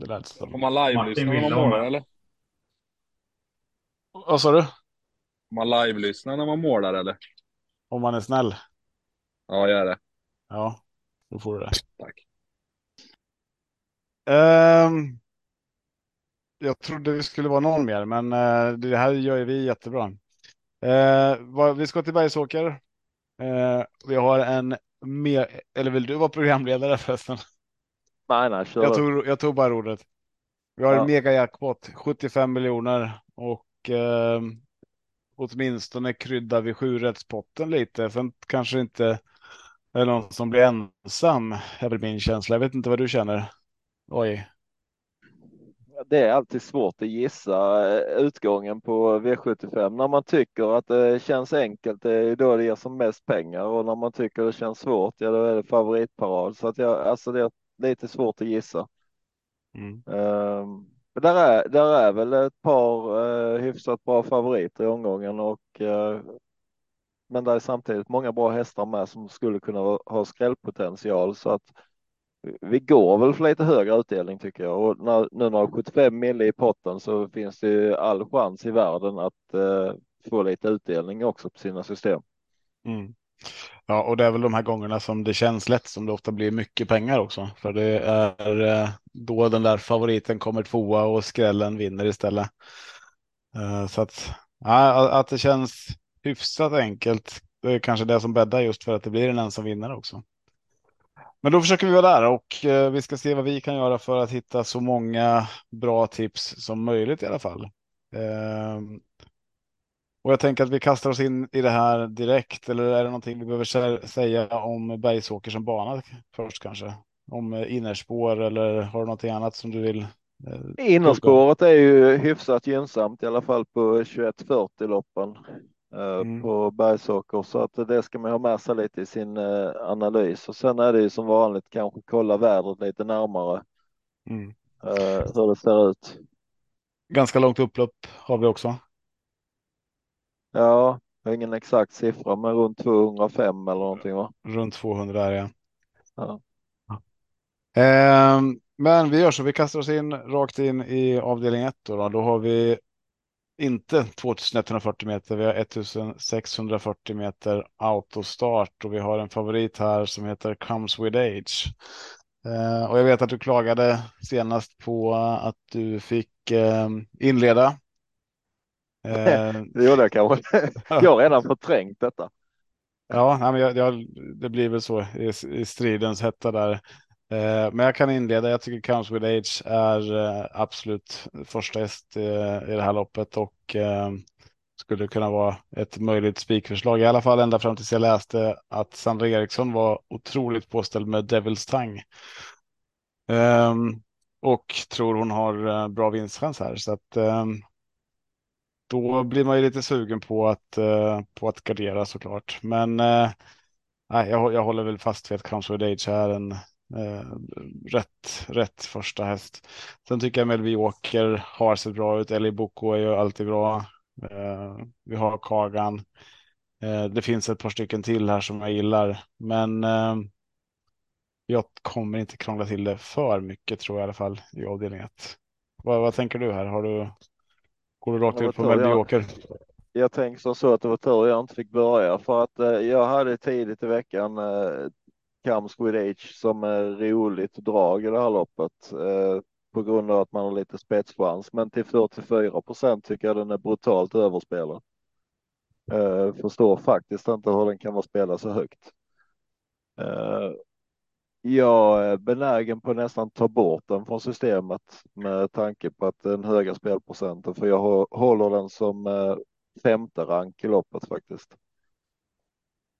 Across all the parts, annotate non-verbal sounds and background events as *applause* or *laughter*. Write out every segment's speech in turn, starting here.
Det lät som. Får man live-lyssna när man målar eller? Vad sa du? Får man live-lyssna när man målar eller? Om man är snäll? Ja, gör det. Ja, då får du det. Tack. Um, jag trodde det skulle vara någon mer, men uh, det här gör ju vi jättebra. Uh, vad, vi ska till Bergsåker. Uh, vi har en mer, eller vill du vara programledare förresten? Nej, nej, kör Jag tog, jag tog bara ordet. Vi har Ja. en mega jackpot, 75 miljoner och eh, åtminstone kryddar vi sjurättspotten lite. Sen kanske inte är någon som blir ensam, är väl min känsla. Jag vet inte vad du känner. Oj, Det är alltid svårt att gissa eh, utgången på V75. När man tycker att det känns enkelt, det är då det ger som mest pengar och när man tycker det känns svårt, ja då är det favoritparad. Så att jag, alltså det lite svårt att gissa. mm. Ehm, men där är, där är väl ett par uh, hyfsat bra favoriter i omgången och eh, men det är samtidigt många bra hästar med som skulle kunna ha- skrällpotential så att vi går väl för lite högre utdelning tycker jag och när, nu när det är 75 mille i potten så finns det ju all chans i världen att eh, få lite utdelning också på sina system. Mm. Ja, och det är väl de här gångerna som det känns lätt som det ofta blir mycket pengar också. För det är eh, då den där favoriten kommer tvåa och skrällen vinner istället. Eh, så att, ja, att det känns hyfsat enkelt. Det är kanske det som bäddar just för att det blir en ensam vinnare också. Men då försöker vi vara där och eh, vi ska se vad vi kan göra för att hitta så många bra tips som möjligt i alla fall. Och jag tänker att vi kastar oss in i det här direkt. Eller är det någonting vi behöver sä- säga om Bergsåker som bana först kanske? Om innerspår eller har du någonting annat som du vill? eh, Innerspåret är ju hyfsat gynnsamt i alla fall på 2140 loppen eh, Mm. på Bergsåker så att det ska man ha med sig lite i sin eh, analys och sen är det ju som vanligt kanske kolla vädret lite närmare Mm. eh, hur det ser ut. Ganska långt upplopp har vi också. Ja, jag har ingen exakt siffra men runt 205 eller någonting va? Runt 200 är jag. Ja. Ehm, men vi gör så, vi kastar oss in rakt in i avdelning 1 då, då. Då har vi inte 2140 meter, vi har 1640 meter autostart och vi har en favorit här som heter Comes with Age. Eh, och jag vet att du klagade senast på att du fick eh, inleda. Eh, *laughs* Det gjorde jag kanske. *laughs* jag har redan förträngt detta. Ja, nej, men jag, jag, det blir väl så i, i stridens hetta där. Eh, men jag kan inleda. Jag tycker Comes with Age är eh, absolut första häst eh, i det här loppet och eh, skulle kunna vara ett möjligt spikförslag. I alla fall ända fram tills jag läste att Sandra Eriksson var otroligt påställd med Devil's Tongue. Ehm, och tror hon har eh, bra vinstchans här. Så att ehm, då blir man ju lite sugen på att, eh, på att gardera såklart. Men eh, nej, jag, jag håller väl fast vid att Comes with Age är en eh, rätt, rätt första häst. Sen tycker jag Melby Åker har sett bra ut. Ellie Boko är ju alltid bra. Eh, vi har Kagan. Eh, det finns ett par stycken till här som jag gillar, men eh, jag kommer inte krångla till det för mycket tror jag i alla fall i avdelning 1. Vad, vad tänker du här? Har du, går du rakt ut på Melby jag? Tänker som så att det var tur jag inte fick börja för att eh, jag hade tidigt i veckan eh, with Age som är roligt drag i det här loppet eh, på grund av att man har lite spetschans. Men till 44 procent tycker jag den är brutalt överspelad. Eh, förstår faktiskt inte hur den kan vara spelad så högt. Jag är benägen på att nästan ta bort den från systemet med tanke på att den höga spelprocenten för jag hå- håller den som eh, femte rank i loppet faktiskt.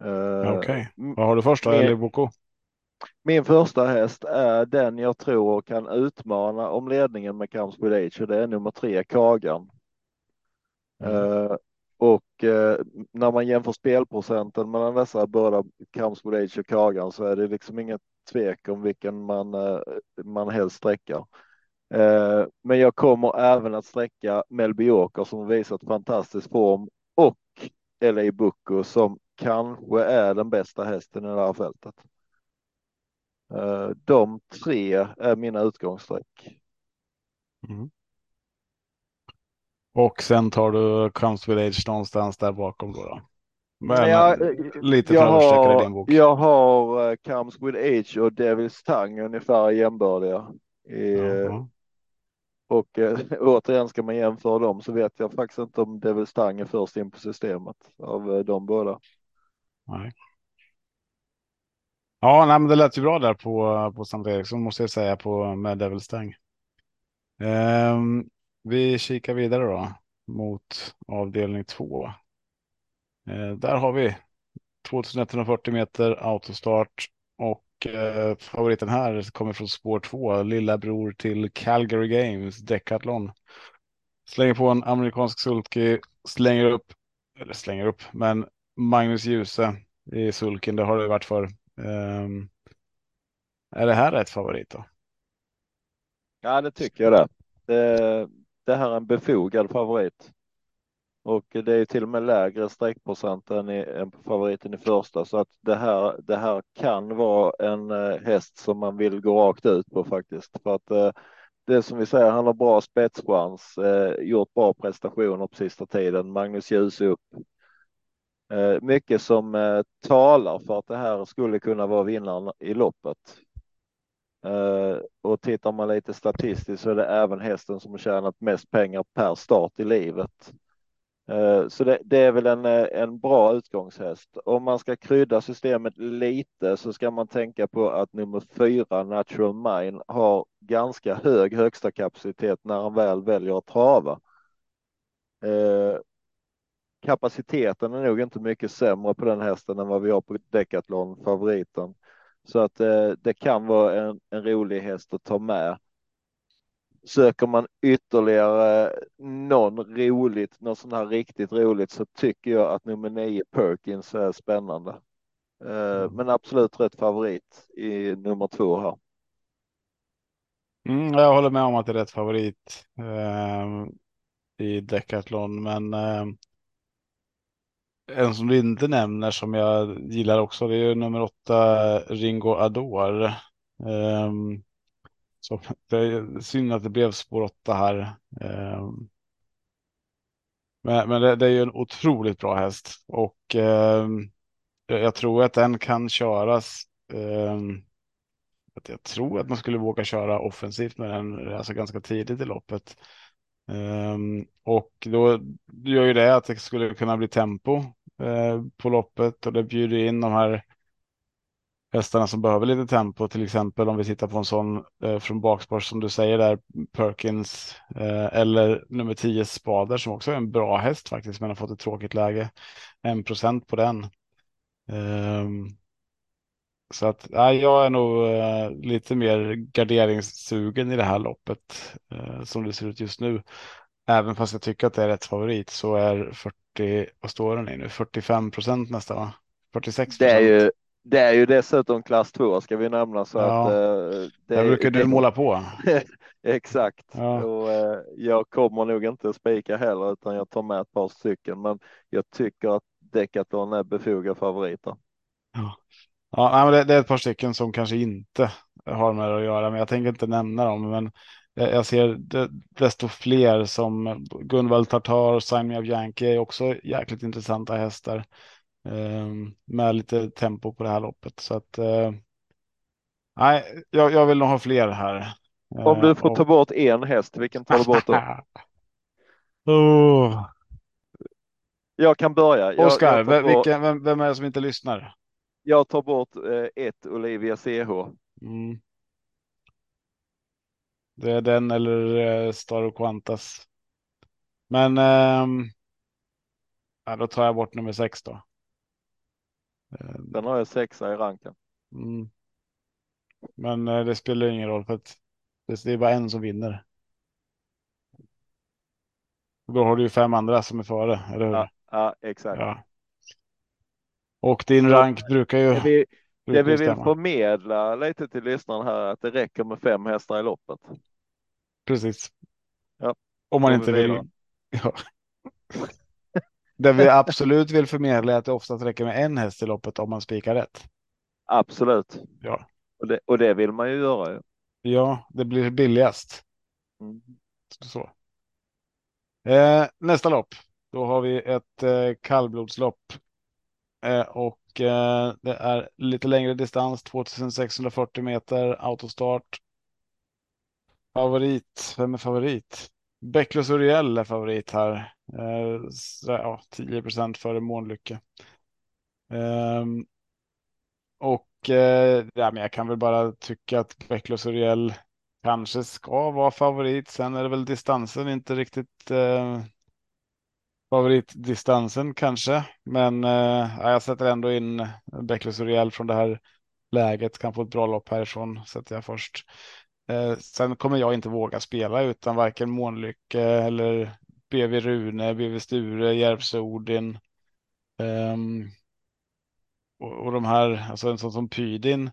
Eh, Okej, m- vad har du först då? med- Ellie Boko? Min första häst är den jag tror kan utmana om ledningen med with Age och det är nummer tre Kagan. Mm. Eh, och eh, när man jämför spelprocenten mellan dessa båda with Age och Kagan så är det liksom inget tvek om vilken man, eh, man helst sträcker. Eh, men jag kommer även att sträcka Melby åker som visat fantastisk form och LA Bucco som kanske är den bästa hästen i det här fältet. Eh, de tre är mina utgångssträck. Mm. Och sen tar du Comes Village någonstans där bakom då. då. Men Ja, eh, eh, lite jag framsträckare i har, din bok. jag har uh, Comes with Age och Devil's Tongue ungefär jämbördiga. I, Jaha. Och eh, *laughs* återigen ska man jämföra dem så vet jag faktiskt inte om Devil's Tongue är först in på systemet av eh, de båda. Nej. Ja, nej, men det lät ju bra där på, på Sankt Eriksson måste jag säga på med Devil Stang. Ehm, vi kikar vidare då mot avdelning två. Eh, där har vi 2140 meter autostart och eh, favoriten här kommer från spår 2. lilla bror till Calgary Games, Decathlon. Slänger på en amerikansk sulky, slänger upp, eller slänger upp, men Magnus Djuse i sulken, det har det varit för. Ehm, är det här rätt favorit då? Ja, det tycker jag det. Det, det här är en befogad favorit. Och det är till och med lägre streckprocent än, i, än på favoriten i första så att det här, det här kan vara en eh, häst som man vill gå rakt ut på faktiskt. För att eh, det som vi säger, han har bra spetschans, eh, gjort bra prestationer på sista tiden. Magnus ljus upp. Eh, mycket som eh, talar för att det här skulle kunna vara vinnaren i loppet. Eh, och tittar man lite statistiskt så är det även hästen som har tjänat mest pengar per start i livet. Eh, så det, det, är väl en, eh, en bra utgångshäst. Om man ska krydda systemet lite så ska man tänka på att nummer fyra Natural Mine har ganska hög högsta kapacitet när han väl väljer att trava. Eh, kapaciteten är nog inte mycket sämre på den hästen än vad vi har på Decathlon favoriten. Så att eh, det kan vara en, en rolig häst att ta med. Söker man ytterligare någon roligt, något sånt här riktigt roligt så tycker jag att nummer nio Perkins är spännande. Eh, men absolut rätt favorit i nummer två här. Mm, jag håller med om att det är rätt favorit eh, i Decathlon, men eh, en som du inte nämner som jag gillar också, det är ju nummer åtta Ringo Ador. Eh, så det är synd att det blev spår åtta här. Eh, men men det, det, är ju en otroligt bra häst och eh, jag tror att den kan köras. Eh, jag tror att man skulle våga köra offensivt med den alltså ganska tidigt i loppet. Um, och då gör ju det att det skulle kunna bli tempo eh, på loppet och det bjuder in de här hästarna som behöver lite tempo, till exempel om vi tittar på en sån eh, från bakspår som du säger där, Perkins eh, eller nummer 10 Spader som också är en bra häst faktiskt, men har fått ett tråkigt läge. En procent på den. Um, så att ja, jag är nog eh, lite mer garderingssugen i det här loppet eh, som det ser ut just nu. Även fast jag tycker att det är rätt favorit så är 40, vad står den i nu, 45 procent nästan va? 46 Det är ju, det är ju dessutom klass 2 ska vi nämna så ja. att. Eh, det, Där brukar du det, måla på. *laughs* Exakt. Ja. Och, eh, jag kommer nog inte spika heller utan jag tar med ett par stycken men jag tycker att Decathlon är befogad favoriter. Ja. Ja, men det, det, är ett par stycken som kanske inte har med det att göra, men jag tänker inte nämna dem. Men jag ser desto fler som Gunvald Tartar, Sign Me of Yankee är också jäkligt intressanta hästar eh, med lite tempo på det här loppet. Så att eh, nej, jag, jag vill nog ha fler här. Om du får ta bort en häst, vilken tar du bort då? *laughs* oh. Jag kan börja. Jag, Oskar, jag vem, vem, vem är det som inte lyssnar? Jag tar bort eh, ett Olivia CH. Mm. Det är den eller eh, Star Quantas. Men eh, ja, då tar jag bort nummer sex då. Den har jag sexa i ranken. Mm. Men eh, det spelar ingen roll för att det är bara en som vinner. Då har du ju fem andra som är före, eller hur? Ja, ja exakt. Ja. Och din rank brukar ju. Det vi, brukar det vi vill förmedla lite till lyssnaren här är att det räcker med fem hästar i loppet. Precis. Ja, Om man inte vi vill. *laughs* Ja. Det vi *laughs* absolut vill förmedla är att det oftast räcker med en häst i loppet om man spikar rätt. Absolut. Ja. Och det, och det vill man ju göra. ju. Ja, det blir billigast. Mm. så. Eh, nästa lopp. Då har vi ett eh, kallblodslopp. Eh, och eh, det är lite längre distans, 2640 meter autostart. Favorit, vem är favorit? Becklos Uriel är favorit här. Eh, så, ja, 10 procent före Månlycke. Ehm, och eh, ja, men jag kan väl bara tycka att Becklos Uriel kanske ska vara favorit. Sen är det väl distansen inte riktigt eh, favoritdistansen kanske. Men eh, jag sätter ändå in Becklos Uriel från det här läget. Kan få ett bra lopp härifrån sätter jag först. Eh, sen kommer jag inte våga spela utan varken Månlycke eller BV Rune, BV Sture, Järvsö Odin. Um, och, och, de här, alltså en sån som Pydin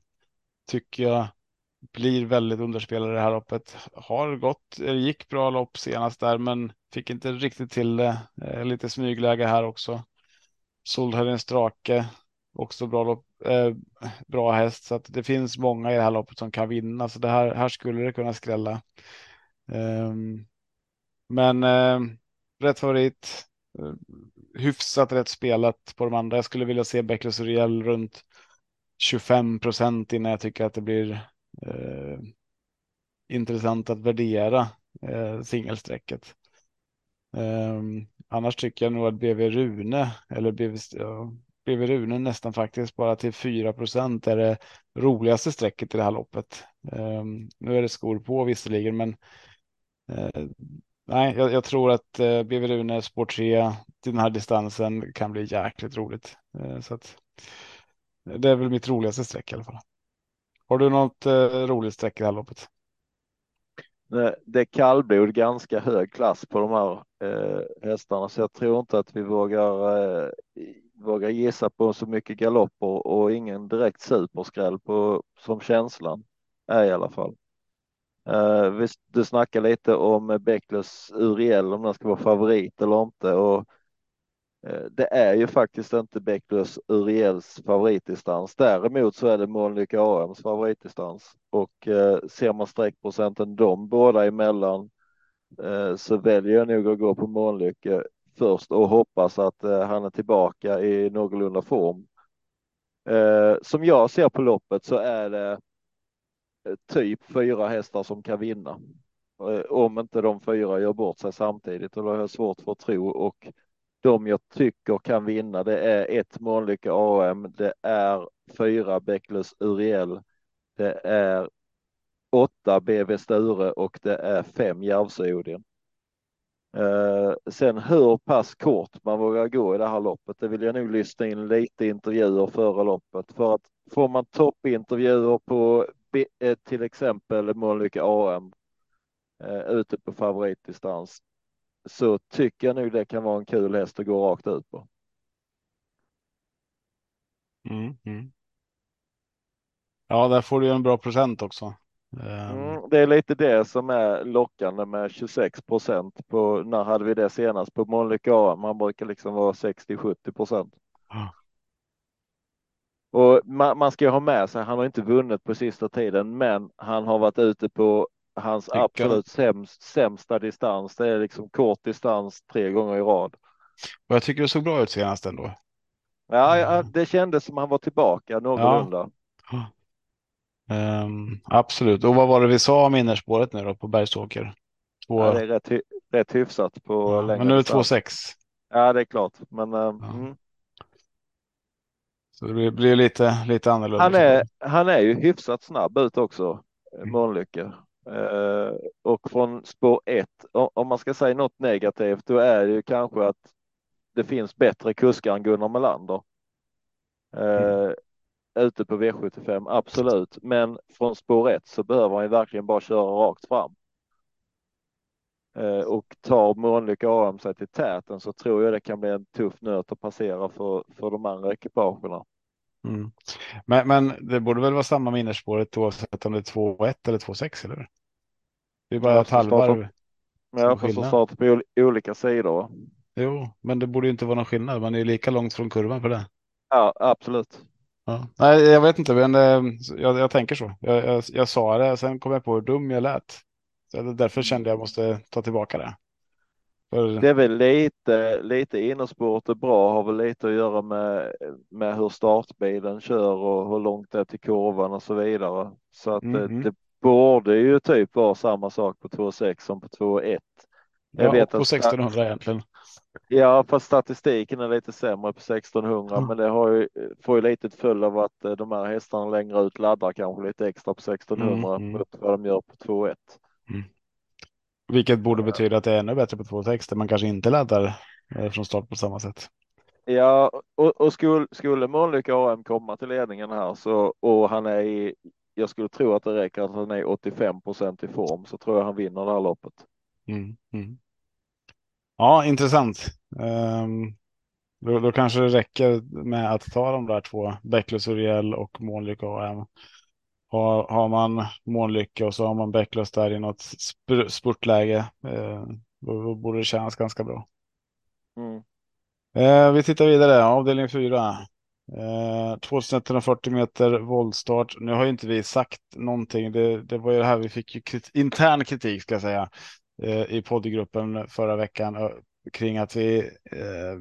tycker jag blir väldigt underspelare i det här loppet. Har gått, gick bra lopp senast där, men fick inte riktigt till det. Eh, lite smygläge här också. Soldhöjdens Strake, också bra lopp, eh, bra häst, så att det finns många i det här loppet som kan vinna, så det här, här skulle det kunna skrälla. Um, men eh, rätt favorit, eh, hyfsat rätt spelat på de andra. Jag skulle vilja se Becklers Uriel runt 25 procent innan jag tycker att det blir eh, intressant att värdera eh, singelsträcket. Um, ehm, annars tycker jag nog att BV Rune eller BV, ja, BV Rune nästan faktiskt bara till 4 procent är det roligaste strecket i det här loppet. Ehm, nu är det skor på visserligen, men eh, nej, jag, jag, tror att eh, BV Rune spår 3 till den här distansen kan bli jäkligt roligt. Eh, så att, det är väl mitt roligaste streck i alla fall. Har du något eh, roligt streck i det här loppet? det är kallblod ganska hög klass på de här eh, hästarna så jag tror inte att vi vågar, eh, vågar gissa på så mycket galopper och ingen direkt superskräll på som känslan är i alla fall. Eh, vi, du snackar lite om Bäcklös Uriel om den ska vara favorit eller inte och eh, det är ju faktiskt inte Bäcklös Uriels favoritdistans. Däremot så är det Månlycke AMs favoritdistans och eh, ser man streckprocenten de båda emellan eh, så väljer jag nog att gå på Månlycke först och hoppas att eh, han är tillbaka i någorlunda form. Eh, som jag ser på loppet så är det eh, typ fyra hästar som kan vinna. Om inte de fyra gör bort sig samtidigt och då har jag svårt för att tro och de jag tycker kan vinna det är ett Månlycke AM, det är fyra Bäcklös Uriel, det är åtta BV Sture och det är fem Järvsö-Odin. Eh, sen hur pass kort man vågar gå i det här loppet, det vill jag nog lyssna in lite intervjuer före loppet. För att får man toppintervjuer på eh, till exempel Månlycke AM eh, ute på favoritdistans, så tycker jag nog det kan vara en kul häst att gå rakt ut på. Mm, mm. Ja, där får du en bra procent också. Ehm. Mm, det är lite det som är lockande med 26 procent på när hade vi det senast på AM? Man brukar liksom vara 60-70 procent. Ah. Och man, man, ska ha med sig, han har inte vunnit på sista tiden, men han har varit ute på hans Tycker. absolut sämst, sämsta distans. Det är liksom kort distans tre gånger i rad. Och jag tycker det såg bra ut senast ändå. Ja, ja det kändes som han var tillbaka någorlunda. Ja. Um, absolut. Och vad var det vi sa om innerspåret nu då på Bergsåker? Två... Ja, det är rätt, rätt hyfsat på ja, Men nu är det 2,6. Ja, det är klart. Men um, ja. mm. Så det blir lite, lite annorlunda. Han är, han är ju hyfsat snabb ut också, mm. Månlycke. Eh, och från spår 1, om man ska säga något negativt, då är det ju kanske att det finns bättre kuskar än Gunnar Melander. Mm. Ute på V75, absolut. Men från spår 1 så behöver han ju verkligen bara köra rakt fram. Eh, och tar Månlycke AM sig till täten så tror jag det kan bli en tuff nöt att passera för, för de andra ekipagerna. Mm. Men, men det borde väl vara samma med innerspåret oavsett om det är 2-1 eller 2-6 eller? Det är bara ett halvvarv. Ja, fast starta på olika sidor. Jo, men det borde ju inte vara någon skillnad. Man är ju lika långt från kurvan för det. Ja, absolut. Ja. Nej, jag vet inte, men eh, jag, jag tänker så. Jag, jag, jag, sa det, sen kom jag på hur dum jag lät. Så därför kände jag måste ta tillbaka det. För... Det är väl lite, lite innersport är bra, har väl lite att göra med, med hur startbilen kör och hur långt det är till kurvan och så vidare. Så att mm -hmm. det, det, borde ju typ vara samma sak på 2.6 som på 2.1. Jag vet på 1600 egentligen. Ja, fast statistiken är lite sämre på 1600, mm. men det har ju, får ju lite följd av att eh, de här hästarna längre ut laddar kanske lite extra på 1600 mm. mot vad de gör på 2.1. Mm. Vilket borde betyda att det är ännu bättre på 2.6 där man kanske inte laddar eh, från start på samma sätt. Ja, och, och skulle, skulle Månlycke AM komma till ledningen här så och han är i, jag skulle tro att det räcker att han är 85 procent i form så tror jag han vinner det här loppet. Mm, mm. Ja, intressant. Um, då, då, kanske det räcker med att ta de där två, Bäcklös Uriel och Månlycke AM. Har, har man Månlycke och så har man Bäcklös där i något sp spurtläge, eh, då, då, borde det kännas ganska bra. Mm. Eh, vi tittar vidare, avdelning 4. Eh, 2140 meter voltstart. Nu har ju inte vi sagt någonting. Det, det var ju det här vi fick ju krit intern kritik ska jag säga i poddgruppen förra veckan eh, kring att vi eh,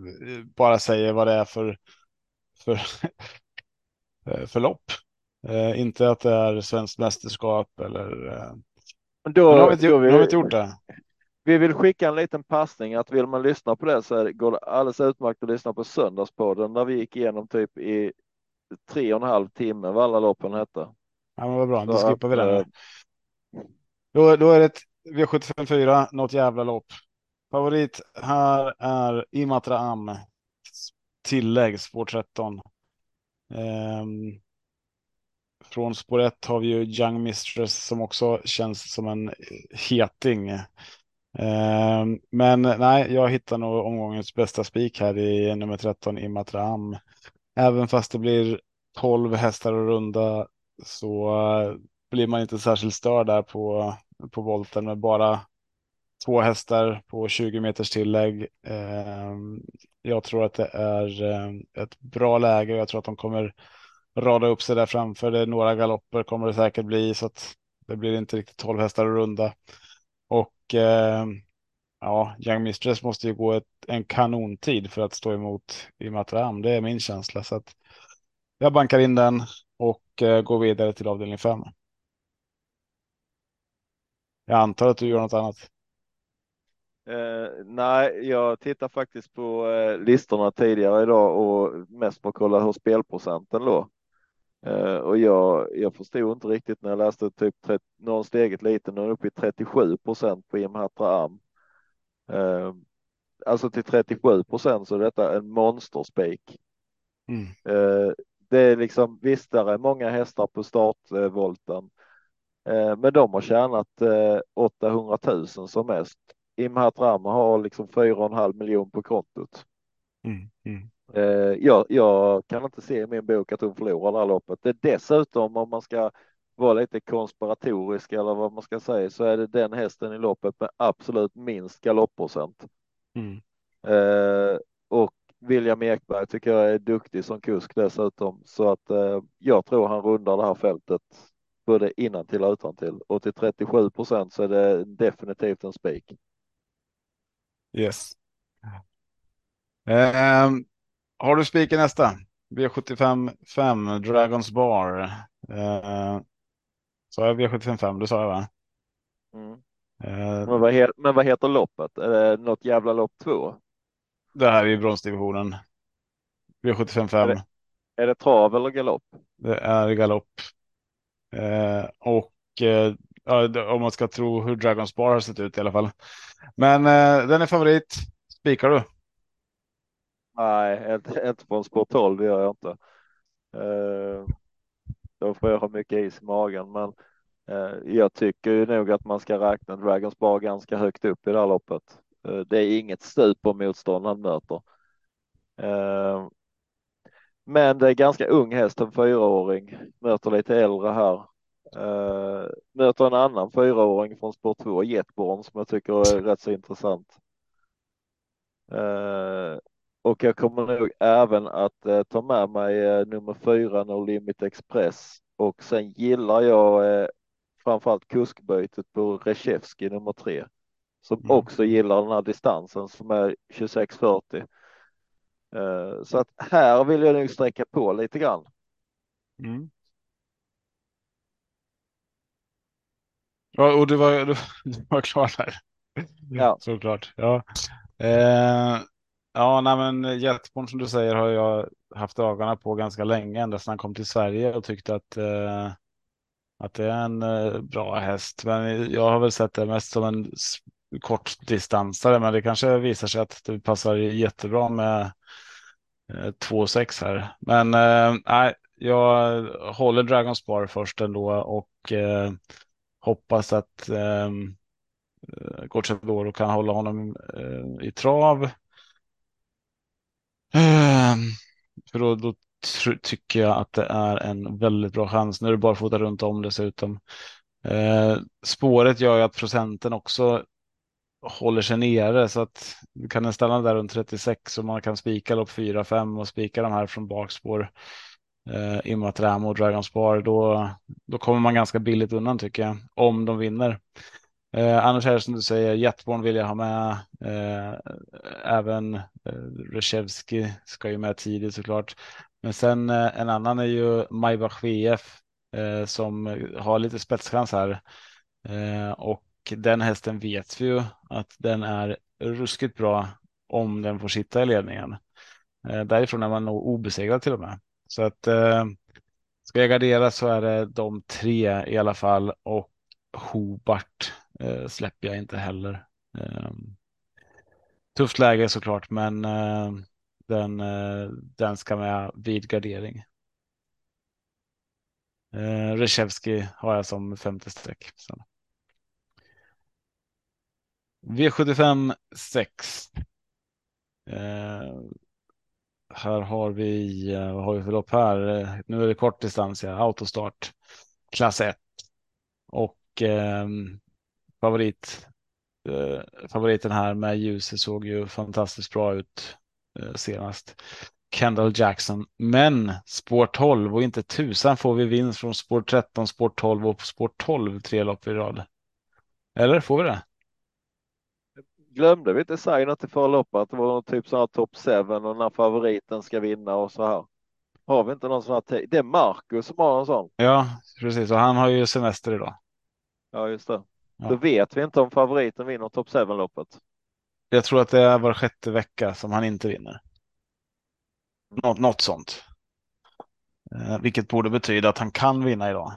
bara säger vad det är för för, *laughs* eh, för lopp. Eh, inte att det är svenskt mästerskap eller. Då, Men har vi inte, vi, har vi inte gjort det. Vi vill skicka en liten passning att vill man lyssna på det så går det alldeles utmärkt att lyssna på söndagspodden där vi gick igenom typ i tre och en halv timme vad alla loppen hette. Ja, men vad bra, då skippar vi det. Då, då är det V754, något jävla lopp. Favorit här är Imatra Am. Tillägg spår 13. Um, ehm, från spår 1 har vi ju Young Mistress som också känns som en heting. Um, men nej, jag hittar nog omgångens bästa spik här i nummer 13 Imatra Am. Även fast det blir 12 hästar och runda så eh, blir man inte särskilt störd där på på volten med bara två hästar på 20 meters tillägg. Ehm, jag tror att det är eh, ett bra läge och jag tror att de kommer rada upp sig där framför. Det några galopper kommer det säkert bli så att det blir inte riktigt 12 hästar att runda. Och ehm, ja, Young Mistress måste ju gå ett, en kanontid för att stå emot i Matram. Det är min känsla så att jag bankar in den och eh, går vidare till avdelning 5. Jag antar att du gör något annat. Uh, nej, jag tittar faktiskt på uh, listorna tidigare idag och mest på att kolla hur spelprocenten låg. Uh, och jag, jag förstod inte riktigt när jag läste typ 30, någon steget lite, nu är uppe i 37 procent på Imhatra Am. Uh, alltså till 37 procent så är detta en monsterspik. Mm. det är liksom, visst, där är många hästar på startvolten. Eh, men de har tjänat 800 eh, 000 som mest. Imhat Rama har liksom 4,5 miljon på kontot. Mm, mm. Eh, jag, jag, kan inte se i min bok att hon förlorar det här loppet. Det är dessutom om man ska vara lite konspiratorisk eller vad man ska säga så är det den hästen i loppet med absolut minst galoppprocent. Mm. och William Ekberg tycker jag är duktig som kusk dessutom så att jag tror han rundar det här fältet både innan till och utan till och till 37 procent så är det definitivt en spik. Yes. Eh, har du spiken nästa? V75 5 Dragons Bar. Eh, sa jag V75 5? Det sa jag va? Mm. Eh, men, vad heter, men vad heter loppet? Är det något jävla lopp 2? Det här är bronsdivisionen. V75 5. Är det, är det trav eller galopp? Det är galopp. Eh, och eh, om man ska tro hur Dragons Bar har sett ut i alla fall. Men eh, den är favorit. Spikar du? Nej, inte, inte på en sport 12 gör jag inte. Eh, då får jag ha mycket is i magen, men eh, jag tycker ju nog att man ska räkna Dragons Bar ganska högt upp i det här loppet. Eh, det är inget stup på motståndaren möter. Eh, men det är ganska ung häst, en fyraåring, möter lite äldre här. Uh, möter en annan fyraåring från spår 2, Jetborn, som jag tycker är rätt så intressant. Uh, och jag kommer nog även att uh, ta med mig nummer fyra, No Limit Express. Och sen gillar jag framförallt kuskbytet på Reshevski nummer tre. Som Mm. också gillar den här distansen som är 2640. Eh, Så att här vill jag nog sträcka på lite grann. Mm. Ja, och du var, du, du *laughs* var klar där. Ja. Såklart. Ja, eh, ja nej, men Jetborn som du säger har jag haft ögonen på ganska länge, ända sedan han kom till Sverige och tyckte att, eh, att det är en eh, bra häst. Men jag har väl sett det mest som en kortdistansare, men det kanske visar sig att det passar jättebra med eh, 2,6 här. Men eh, nej, jag håller Dragon Spar först ändå och eh, hoppas att eh, eh, Gocciadoro kan hålla honom eh, i trav. Eh, för då, då tr- tycker jag att det är en väldigt bra chans. Nu är det bara fota runt om dessutom. Eh, spåret gör ju att procenten också håller sig nere så att du kan den stanna där runt 36 och man kan spika lopp 4-5 och spika de här från bakspår. Eh, Imatramo och Dragon Spar, då, då kommer man ganska billigt undan tycker jag, om de vinner. Eh, annars är det som du säger, Jetborn vill jag ha med. Eh, även eh, Reshevski ska ju med tidigt såklart. Men sen eh, en annan är ju Maybach VF eh, som har lite spetschans här. Eh, och den hästen vet vi ju att den är ruskigt bra om den får sitta i ledningen. Eh, därifrån är man nog obesegrad till och med. Så att eh, ska jag gardera så är det de tre i alla fall och Hobart eh, släpper jag inte heller. Eh, tufft läge såklart, men eh, den, eh, den ska med vid gardering. Eh, Reshevski har jag som femte streck. Sen. V75 6. Eh, här har vi, eh, vad har vi för lopp här? Eh, nu är det kort distans, ja. autostart, klass 1. Och eh, favorit, eh, favoriten här med ljuset såg ju fantastiskt bra ut eh, senast. Kendall Jackson, men spår 12 och inte tusan får vi vinst från spår 13, spår 12 och spår 12 tre lopp i rad. Eller får vi det? Glömde vi inte säga något i förra loppet att det var någon typ här top 7 och när favoriten ska vinna och så här. Har vi inte någon sån här? Det är Marcus som har en sån. Ja, precis. Och han har ju semester idag. Ja, just det. Ja. Då vet vi inte om favoriten vinner top 7 loppet. Jag tror att det är var sjätte vecka som han inte vinner. Något, något sånt. Eh, vilket borde betyda att han kan vinna idag.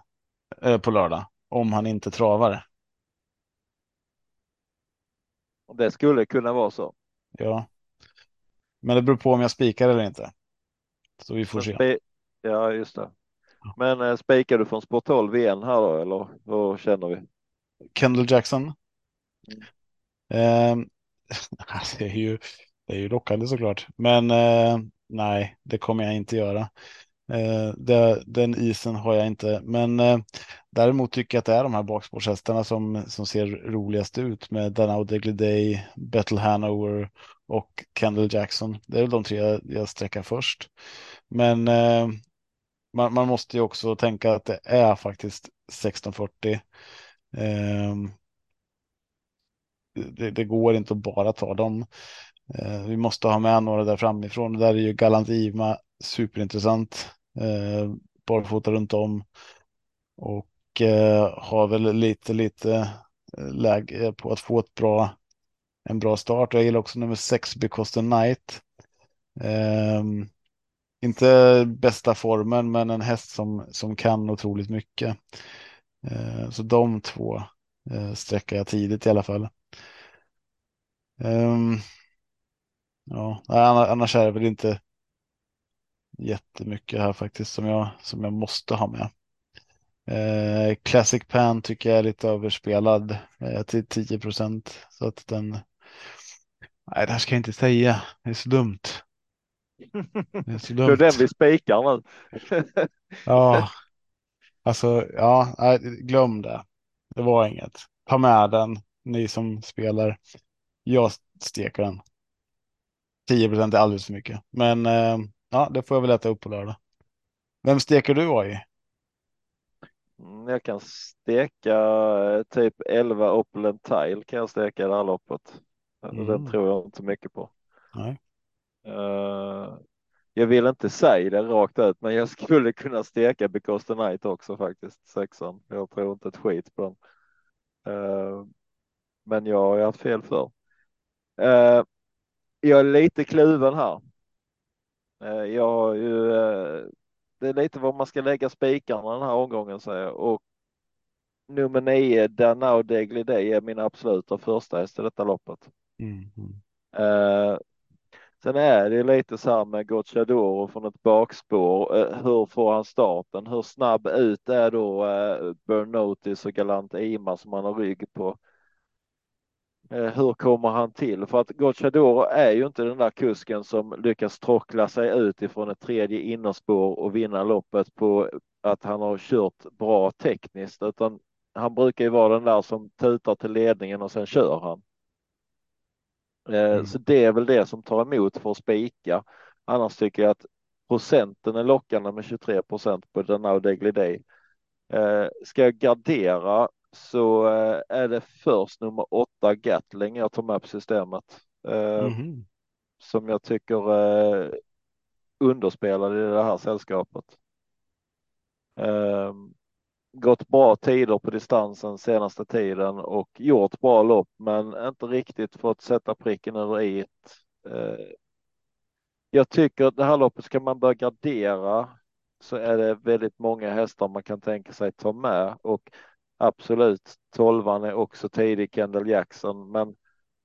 Eh, på lördag. Om han inte travar. Och Det skulle kunna vara så. Ja. Men det beror på om jag spikar eller inte. Så vi får se. Ja, just det. Men eh, spikar du från sport 12 igen här då, eller vad känner vi? Kendall Jackson. Mm. Eh, *laughs* det, är ju, det är ju lockande såklart. Men eh, nej, det kommer jag inte göra. Eh, det, den isen har jag inte. Men eh, däremot tycker jag att det är de här bakspårshästarna som, som ser roligast ut med Danao Degliday, Battle Hanover och Kendall Jackson. Det är väl de tre jag, jag sträcker först. Men eh, man, man måste ju också tänka att det är faktiskt 1640. Eh, det, det går inte att bara ta dem. Eh, vi måste ha med några där framifrån. Där är ju Galant Ima superintressant. Eh, barfota runt om. Och eh, har väl lite, lite eh, läge på att få ett bra, en bra start. Jag gillar också nummer sex, Because the Night. Eh, inte bästa formen, men en häst som, som kan otroligt mycket. Eh, så de två eh, sträcker jag tidigt i alla fall. Um, ja, annars är det väl inte jättemycket här faktiskt som jag, som jag måste ha med. Eh, Classic Pan tycker jag är lite överspelad eh, till 10 procent. Så att den... Nej, det här ska jag inte säga. Det är så dumt. *laughs* Det är så Det är dumt. den vi spikar nu. *laughs* Ja, alltså, ja, nej, glöm det. Det var inget. Ta med den, ni som spelar. Jag steker den. 10 procent är alldeles för mycket, men eh, ja, det får jag väl äta upp på lördag. Vem steker du AI? Mm, jag kan steka eh, typ 11 Opulent Tile kan jag steka i det här loppet. Mm. Den tror jag inte mycket på. Nej. Uh, jag vill inte säga det rakt ut, men jag skulle kunna steka Because the Night också faktiskt, sexan. Jag tror inte ett skit på den. Uh, men jag har haft fel för. Uh, jag är lite kluven här. Uh, jag har ju, det är lite var man ska lägga spikarna den här omgången säger jag. Och nummer nio, Danao Degli Day är min absoluta första häst i detta loppet. Mm. Uh, sen är det lite så här med Gocciadoro från ett bakspår. Uh, hur får han starten? Hur snabb ut är då uh, Burn Notice och Galant Ima som han har rygg på? Hur kommer han till? För att Gocciadoro är ju inte den där kusken som lyckas trockla sig ut ifrån ett tredje innerspår och vinna loppet på att han har kört bra tekniskt, utan han brukar ju vara den där som tutar till ledningen och sen kör han. Eh, mm. Så det är väl det som tar emot för att spika. Annars tycker jag att procenten är lockande med 23 procent på den Daily Day. Eh, ska jag gardera så eh, är det först nummer åtta Gatling jag tar med på systemet. Mm. Som jag tycker underspelad i det här sällskapet gått bra tider på distansen senaste tiden och gjort bra lopp, men inte riktigt fått sätta pricken över i. Eh, jag tycker att det här loppet ska man börja gardera så är det väldigt många hästar man kan tänka sig ta med och absolut tolvan är också tidig Kendall Jackson, men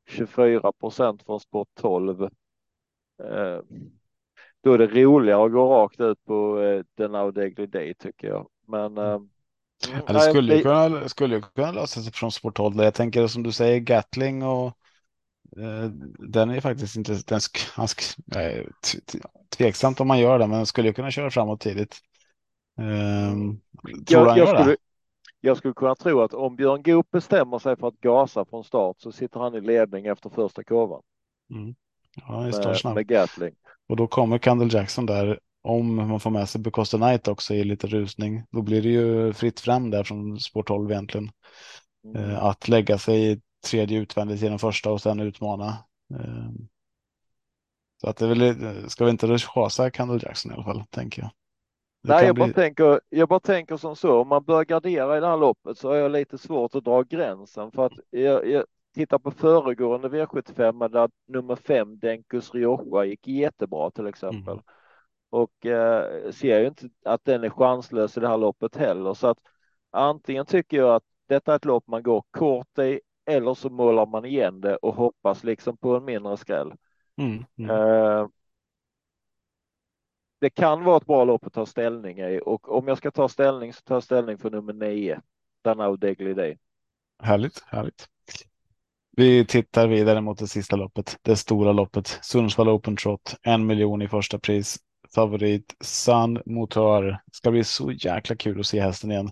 24 procent från sport 12. Eh, då är det roligare att gå rakt ut på eh, den Audegly Day tycker jag. Men eh, Mm, Eller skulle, ju kunna, skulle kunna lösa sig från sporthåll. Jag tänker som du säger Gatling och eh, den är faktiskt inte, den han, nej, tveksamt om man gör det, men den skulle kunna köra framåt tidigt. Um, tror jag, jag, skulle, jag skulle kunna tro att om Björn Goop bestämmer sig för att gasa från start så sitter han i ledning efter första kurvan. Mm. Ja, med, med Gatling. Och då kommer Candle Jackson där om man får med sig Because Night också i lite rusning, då blir det ju fritt fram där från spår 12 egentligen. Mm. Eh, att lägga sig i tredje utvändigt den första och sen utmana. Eh, så att det väl, ska vi inte chasa Candle Jackson i alla fall, tänker jag. Nej, jag, bli... bara tänker, jag bara tänker som så, om man börjar gardera i det här loppet så har jag lite svårt att dra gränsen för att jag, jag tittar på föregående V75 där nummer fem Denkus Rioja gick jättebra till exempel. Mm och eh, ser ju inte att den är chanslös i det här loppet heller. Så att antingen tycker jag att detta är ett lopp man går kort i eller så målar man igen det och hoppas liksom på en mindre skräll. Mm, mm. Eh, det kan vara ett bra lopp att ta ställning i och om jag ska ta ställning så tar jag ställning för nummer nio. Danao Degly Day. Härligt, härligt. Vi tittar vidare mot det sista loppet, det stora loppet. Sundsvall Open Trot, en miljon i första pris favorit Sun Motor. Ska bli så jäkla kul att se hästen igen.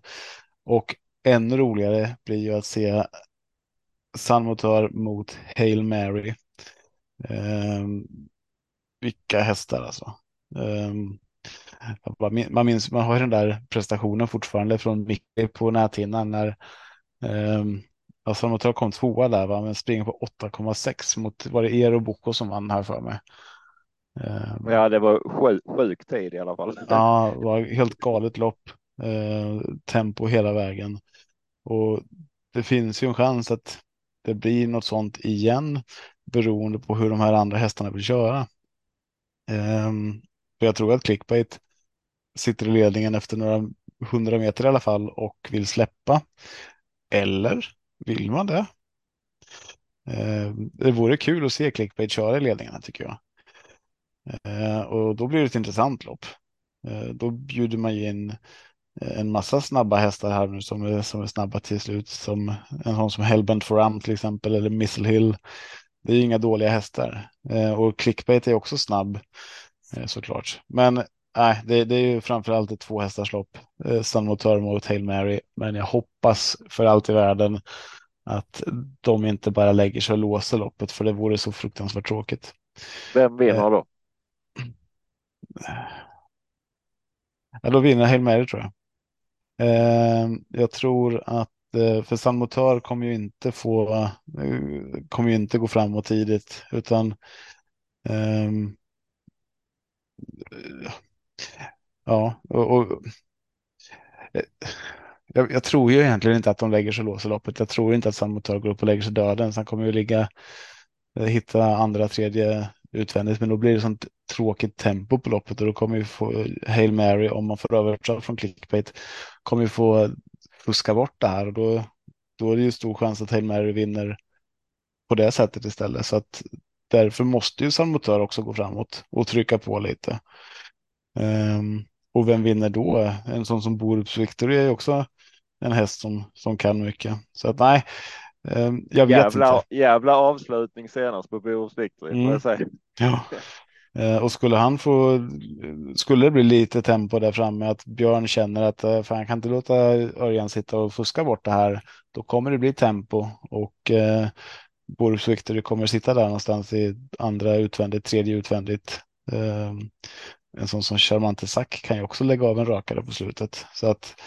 Och ännu roligare blir ju att se Sun Motor mot Hail Mary. Um, vilka hästar alltså. Um, man minns, man har den där prestationen fortfarande från Micke på näthinnan när um, alltså Motor kom tvåa där, va? men springer på 8,6 mot, var det Eero Boko som vann här för mig. Ehm. Ja, det var sjuk, sjuk tid i alla fall. Ja, det var helt galet lopp. Eh, tempo hela vägen. Och det finns ju en chans att det blir något sånt igen beroende på hur de här andra hästarna vill köra. För jag tror att clickbait sitter i ledningen efter några hundra meter i alla fall och vill släppa. Eller vill man det? Eh, det vore kul att se clickbait köra i ledningarna tycker jag. Eh, och då blir det ett intressant lopp. Eh, då bjuder man in en massa snabba hästar här nu som är, som är snabba till slut. Som en sån som Hellbent Foram till exempel eller Missile Hill. Det är inga dåliga hästar. Och Clickbait är också snabb såklart. Men nej, det, det är ju framförallt ett två hästars lopp. Sun Motor mot Hail Mary. Men jag hoppas för allt i världen att de inte bara lägger sig och låser loppet för det vore så fruktansvärt tråkigt. Vem vinner då? Ja, då vinner Hail Mary tror jag. Eh, jag tror att eh, för San Motör kommer ju inte få, eh, kommer ju inte gå framåt tidigt utan ehm, ja, och, och eh, jag, jag, tror ju egentligen inte att de lägger sig lås i loppet. Jag tror inte att San Motör går upp och lägger sig döden. Sen kommer ju ligga, eh, hitta andra, tredje utvändigt, men då blir det sånt tråkigt tempo på loppet och då kommer ju få Hail Mary om man får övertag från clickbait kommer ju få fuska bort det här och då, då är det ju stor chans att Hail Mary vinner på det sättet istället. Så att därför måste ju San Motör också gå framåt och trycka på lite. Um, och vem vinner då? En sån som Borups Victory är ju också en häst som, som kan mycket. Så att nej, um, jag vet jävla, inte. Jävla avslutning senast på Borups Victory mm. får jag säga. Ja. Eh, och skulle han få, skulle det bli lite tempo där framme, att Björn känner att eh, fan, jag kan inte låta Örjan sitta och fuska bort det här, då kommer det bli tempo och eh, Borups Victory kommer sitta där någonstans i andra utvändigt, tredje utvändigt. En sån som Charmante Sack kan ju också lägga av en rakare på slutet. Så att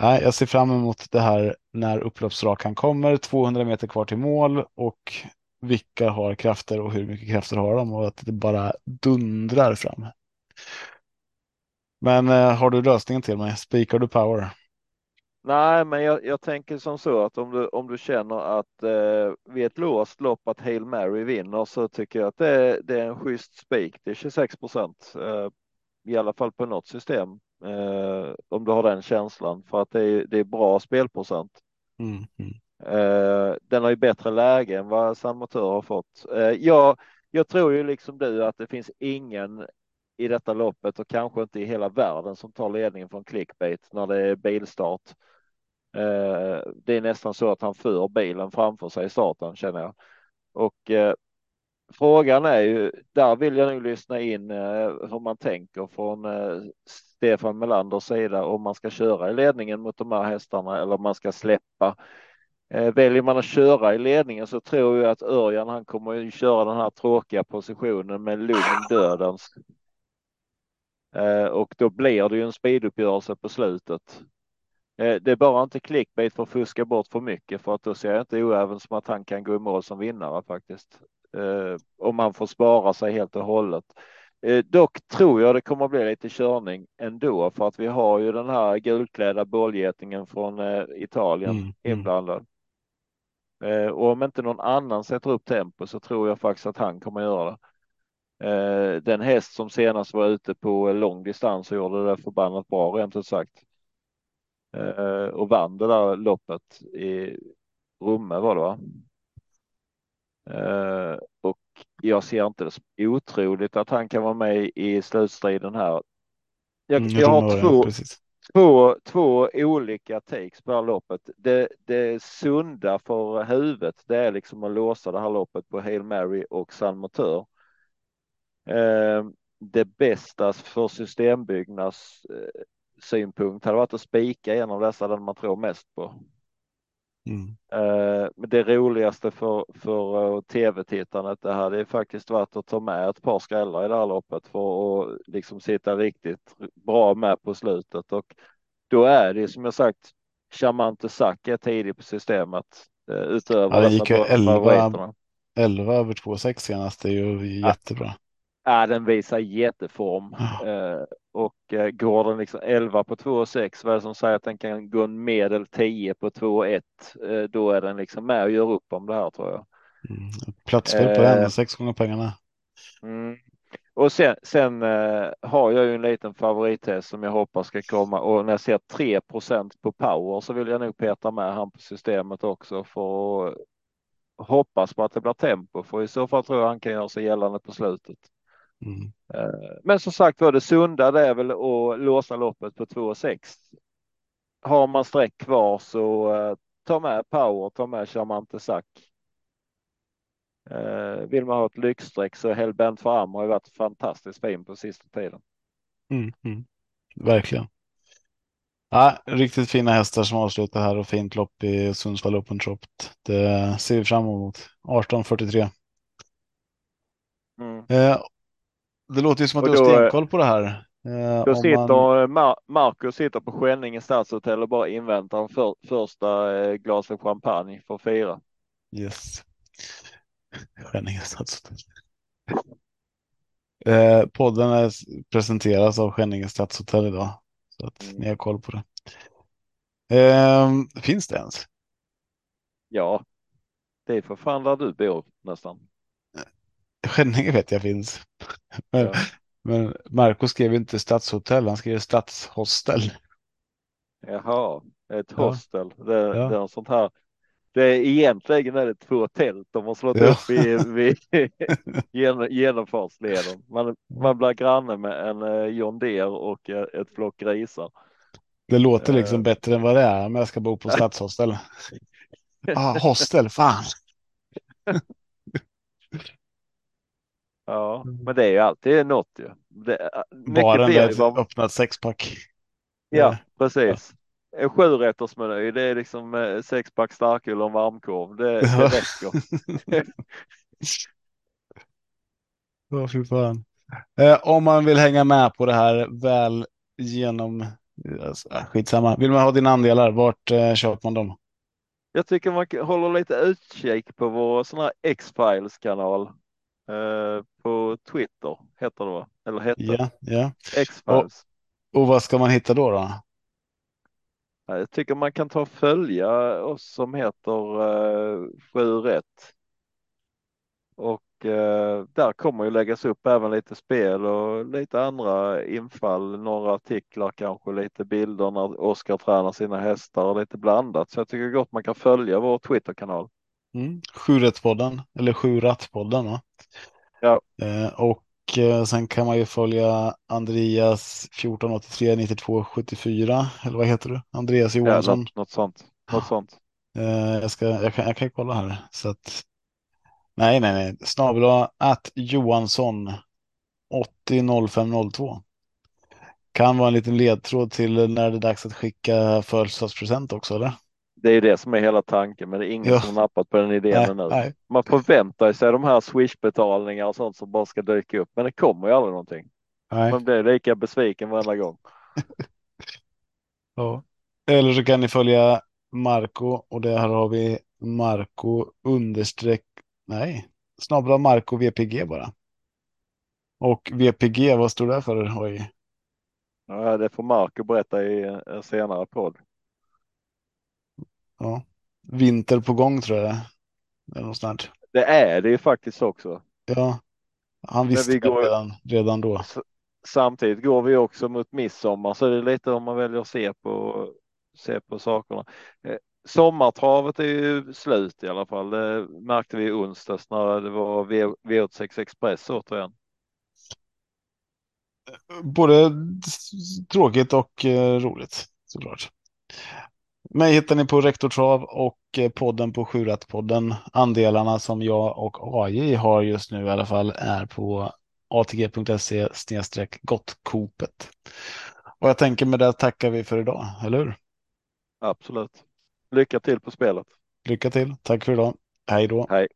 nej, jag ser fram emot det här när upploppsrakan kommer, 200 meter kvar till mål och vilka har krafter och hur mycket krafter har de och att det bara dundrar fram. Men eh, har du lösningen till mig? Spikar du power? Nej, men jag, jag, tänker som så att om du, om du känner att eh, vid ett låst lopp att Hail Mary vinner så tycker jag att det, det är en schysst spik. Det är 26 procent eh, i alla fall på något system. Eh, om du har den känslan för att det är, det är bra spelprocent. Mm, mm. Eh, den har ju bättre läge än vad San Motör har fått. Eh, jag, jag tror ju liksom du att det finns ingen i detta loppet och kanske inte i hela världen som tar ledningen från clickbait när det är bilstart. Eh, det är nästan så att han för bilen framför sig i starten känner jag. Och eh, frågan är ju, där vill jag nog lyssna in eh, hur man tänker från Stefan Melanders sida om man ska köra i ledningen mot de här hästarna eller om man ska släppa väljer man att köra i ledningen så tror jag att Örjan han kommer att köra den här tråkiga positionen med lugn dödens. Och då blir det ju en speeduppgörelse på slutet. Eh, det är bara inte clickbait för att fuska bort för mycket för att då ser jag inte oäven som att han kan gå i mål som vinnare faktiskt. Om man får spara sig helt och hållet. Dock tror jag det kommer att bli lite körning ändå för att vi har ju den här gulklädda bålgetingen från Italien mm, mm. inblandad. Eh, och om inte någon annan sätter upp tempo så tror jag faktiskt att han kommer göra det. Eh, den häst som senast var ute på lång distans och gjorde det förbannat bra rent ut sagt. Eh, och vann det där loppet i Romme var det va? Och jag ser inte det som otroligt att han kan vara med i slutstriden här. Jag, mm, jag har två, två, två olika takes på det här loppet. Det, det sunda för huvudet, det är liksom att låsa det här loppet på Hail Mary och San Motör. Eh, det bästa för systembyggnads eh, synpunkt hade varit att spika en av dessa, den man tror mest på. Mm. Eh, det roligaste för, för uh, tv-tittandet det hade faktiskt varit att ta med ett par skrällar i det här loppet för att liksom sitta riktigt bra med på slutet och då är det som jag sagt Charmante Sack är tidig på systemet uh, utöver ja, det gick ju 11, 11 över 2,6 senast, det är ju jättebra. Ja, den visar jätteform. Ja. Och eh, går den liksom 11 på 2 och 6, vad är det som säger att den kan gå en medel 10 på 2 och 1, eh, då är den liksom med och gör upp om det här tror jag. Mm. Platsspel på den, sex gånger pengarna. Mm. Och sen, sen eh, har jag ju en liten favorithäst som jag hoppas ska komma och när jag ser 3% på power så vill jag nog peta med han på systemet också för att hoppas på att det blir tempo för i så fall tror jag han kan göra sig gällande på slutet. Mm. Eh, men som sagt var det sunda det är väl att låsa loppet på 2,6. Har man streck kvar så uh, ta med power, ta med charmante sack. Uh, vill man ha ett lyxstreck så Hellbent för Am har ju varit fantastiskt fin på sista tiden. Mm, mm. Verkligen. Ja, riktigt fina hästar som avslutar här och fint lopp i Sundsvall Open Trop. Det ser vi fram emot. 18.43. Mm. Eh, det låter ju som att du har stenkoll på det här. Eh, Då sitter man, Mar Marcus sitter på Skänninge stadshotell och bara inväntar för, första eh, glaset champagne för att fira. yes. *laughs* Skänninge stadshotell. Eh, podden är, presenteras av Skänninge stadshotell idag. Så att Mm. ni har koll på det. Eh, finns det ens? Ja, det är för fan där du bor nästan. Skänninge vet jag finns. Men, Ja. men Marco skrev inte stadshotell, han skrev stadshostel. Jaha, ett Ja. hostel. Det, Ja. det är sånt här. Det är egentligen är det två tält de har slått Ja. upp i, vid *laughs* gen- genomfartsleden. Man, man blir granne med en eh, John Deere och eh, ett flock grisar. Det låter liksom Eh. bättre än vad det är, men jag ska bo på *laughs* stadshostel. ah, hostel, fan. *laughs* Ja, men det är ju alltid något ju. Det, Baren blir med vad- öppnat sexpack. Ja, Eh, precis. En sjurättersmeny, det är liksom eh, sexpack starköl och en varmkorv. Det, *laughs* det räcker. *laughs* Ja, fy fan. Eh, om man vill hänga med på det här väl genom... Alltså, äh, skitsamma. Vill man ha dina andelar, vart eh, köper man dem? Jag tycker man håller lite utkik på vår sån här X-Files kanal. Eh, på Twitter heter det va? Eller hette Ja, ja. X-Files. Och vad ska man hitta då? då? Ja, Jag tycker man kan ta och följa oss som heter uh, 7 rätt. Och eh, där kommer ju läggas upp även lite spel och lite andra infall, några artiklar kanske, lite bilder när Oskar tränar sina hästar och lite blandat. Så jag tycker gott man kan följa vår Twitterkanal. Mm. Sjurättspodden, eller Sjurattpodden va? Ja. Eh, och eh, sen kan man ju följa Andreas 1483 92 74, eller vad heter du? Andreas Ja, Johansson. något, något sånt. Något sånt. Eh, jag, ska, jag, kan, jag kan kolla här. Så att, nej, nej, nej. Snabel att Johansson 800502. Kan vara en liten ledtråd till när det är dags att skicka födelsedagspresent också, eller? Det är det som är hela tanken, men det är ingen Ja. som har nappat på den idén Nej, nej. Man förväntar sig de här Swish-betalningar och sånt som bara ska dyka upp, men det kommer ju aldrig någonting. nej. Man blir lika besviken varenda gång. *laughs* Ja. Eller så kan ni följa Marco och där har vi Marco understreck, nej, snabla Marco VPG bara. Och VPG, vad står det för? Oj. Ja, det får Marco berätta i en senare podd. Ja. Vinter på gång tror jag det är. Något. Det är det ju faktiskt också. Ja, han visste vi går- redan, redan då. Samtidigt går vi också mot midsommar så det är lite om man väljer att se på, se på sakerna. Eh, Sommartravet är ju slut i alla fall. Det märkte vi i onsdags när det var V- V86 Express återigen. Både tråkigt och eh, roligt såklart. Mig hittar ni på Rektor Trav och eh, podden på Sjurättpodden. Andelarna som jag och AJ har just nu i alla fall är på atg.se gottkopet. Och jag tänker med det tackar vi för idag, eller hur? Absolut. Lycka till på spelet. Lycka till, tack för idag. Hej då. Hej.